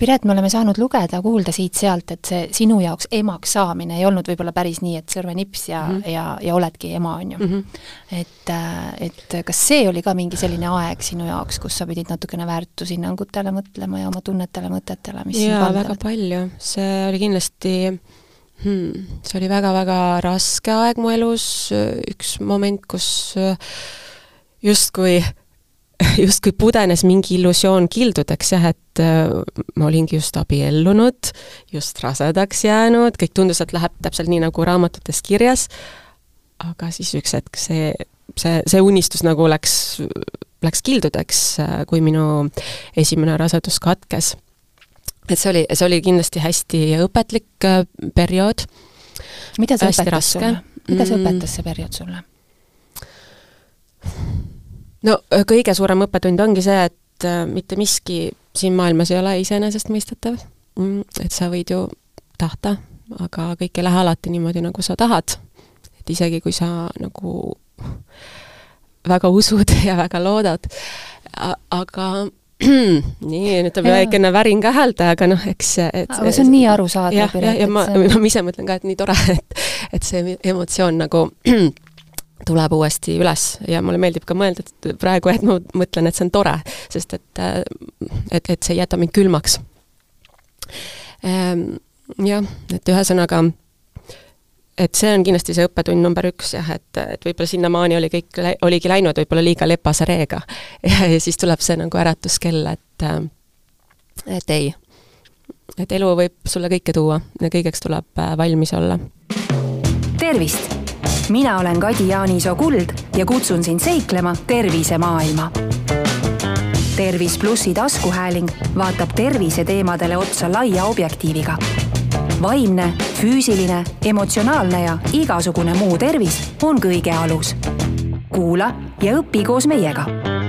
Piret, me oleme saanud lugeda, kuulda siit-sealt, et see sinu jaoks emaks saamine ei olnud võib-olla päris nii, et sõrmenips ja mm, -hmm. ja, ja oledki ema, on ju mm. -hmm. et, et kas see oli ka mingi selline aeg sinu jaoks, kus sa pidid natukene väärtushinnangutele mõtlema ja oma tunnetele, mõtetele, mis jaa, väga palju, see oli kindlasti hmm, see oli väga-väga raske aeg mu elus, üks moment, kus justkui justkui pudenes mingi illusioon kildudeks jah, et äh, ma olingi just abiellunud, just rasedaks jäänud, kõik tundus, et läheb täpselt nii, nagu raamatutes kirjas, aga siis üks hetk see, see, see unistus nagu läks, läks kildudeks, äh, kui minu esimene rasedus katkes. et see oli, see oli kindlasti hästi õpetlik äh, periood. mida see õpetas sulle? mida see mm. õpetas, see periood sulle? No äh, kõige suurem õppetund ongi see, et äh, mitte miski siin maailmas ei ole iseenesestmõistetav, mm, et sa võid ju tahta, aga kõik ei lähe alati niimoodi, nagu sa tahad. et isegi, kui sa nagu väga usud ja väga loodad, aga nii, nüüd tuleb väikene värin ka häälde, aga noh, eks et aga see on nii arusaadav. jah, ja, ja ma, ma ise mõtlen ka, et nii tore, et et see emotsioon nagu tuleb uuesti üles ja mulle meeldib ka mõelda, et praegu, et ma mõtlen, et see on tore, sest et, et, et see ei jäta mind külmaks. Ehm, jah, et ühesõnaga, et see on kindlasti see õppetund number üks jah, et, et võib-olla sinnamaani oli kõik, oligi läinud võib-olla liiga lepase reega. ja, siis tuleb see nagu äratuskell, et, et ei, et elu võib sulle kõike tuua ja kõigeks tuleb valmis olla. tervist mina olen Kadi Jaanisoo Kuld ja kutsun sind seiklema tervisemaailma. tervis plussi taskuhääling vaatab terviseteemadele otsa laia objektiiviga. vaimne, füüsiline, emotsionaalne ja igasugune muu tervis on kõige alus. kuula ja õpi koos meiega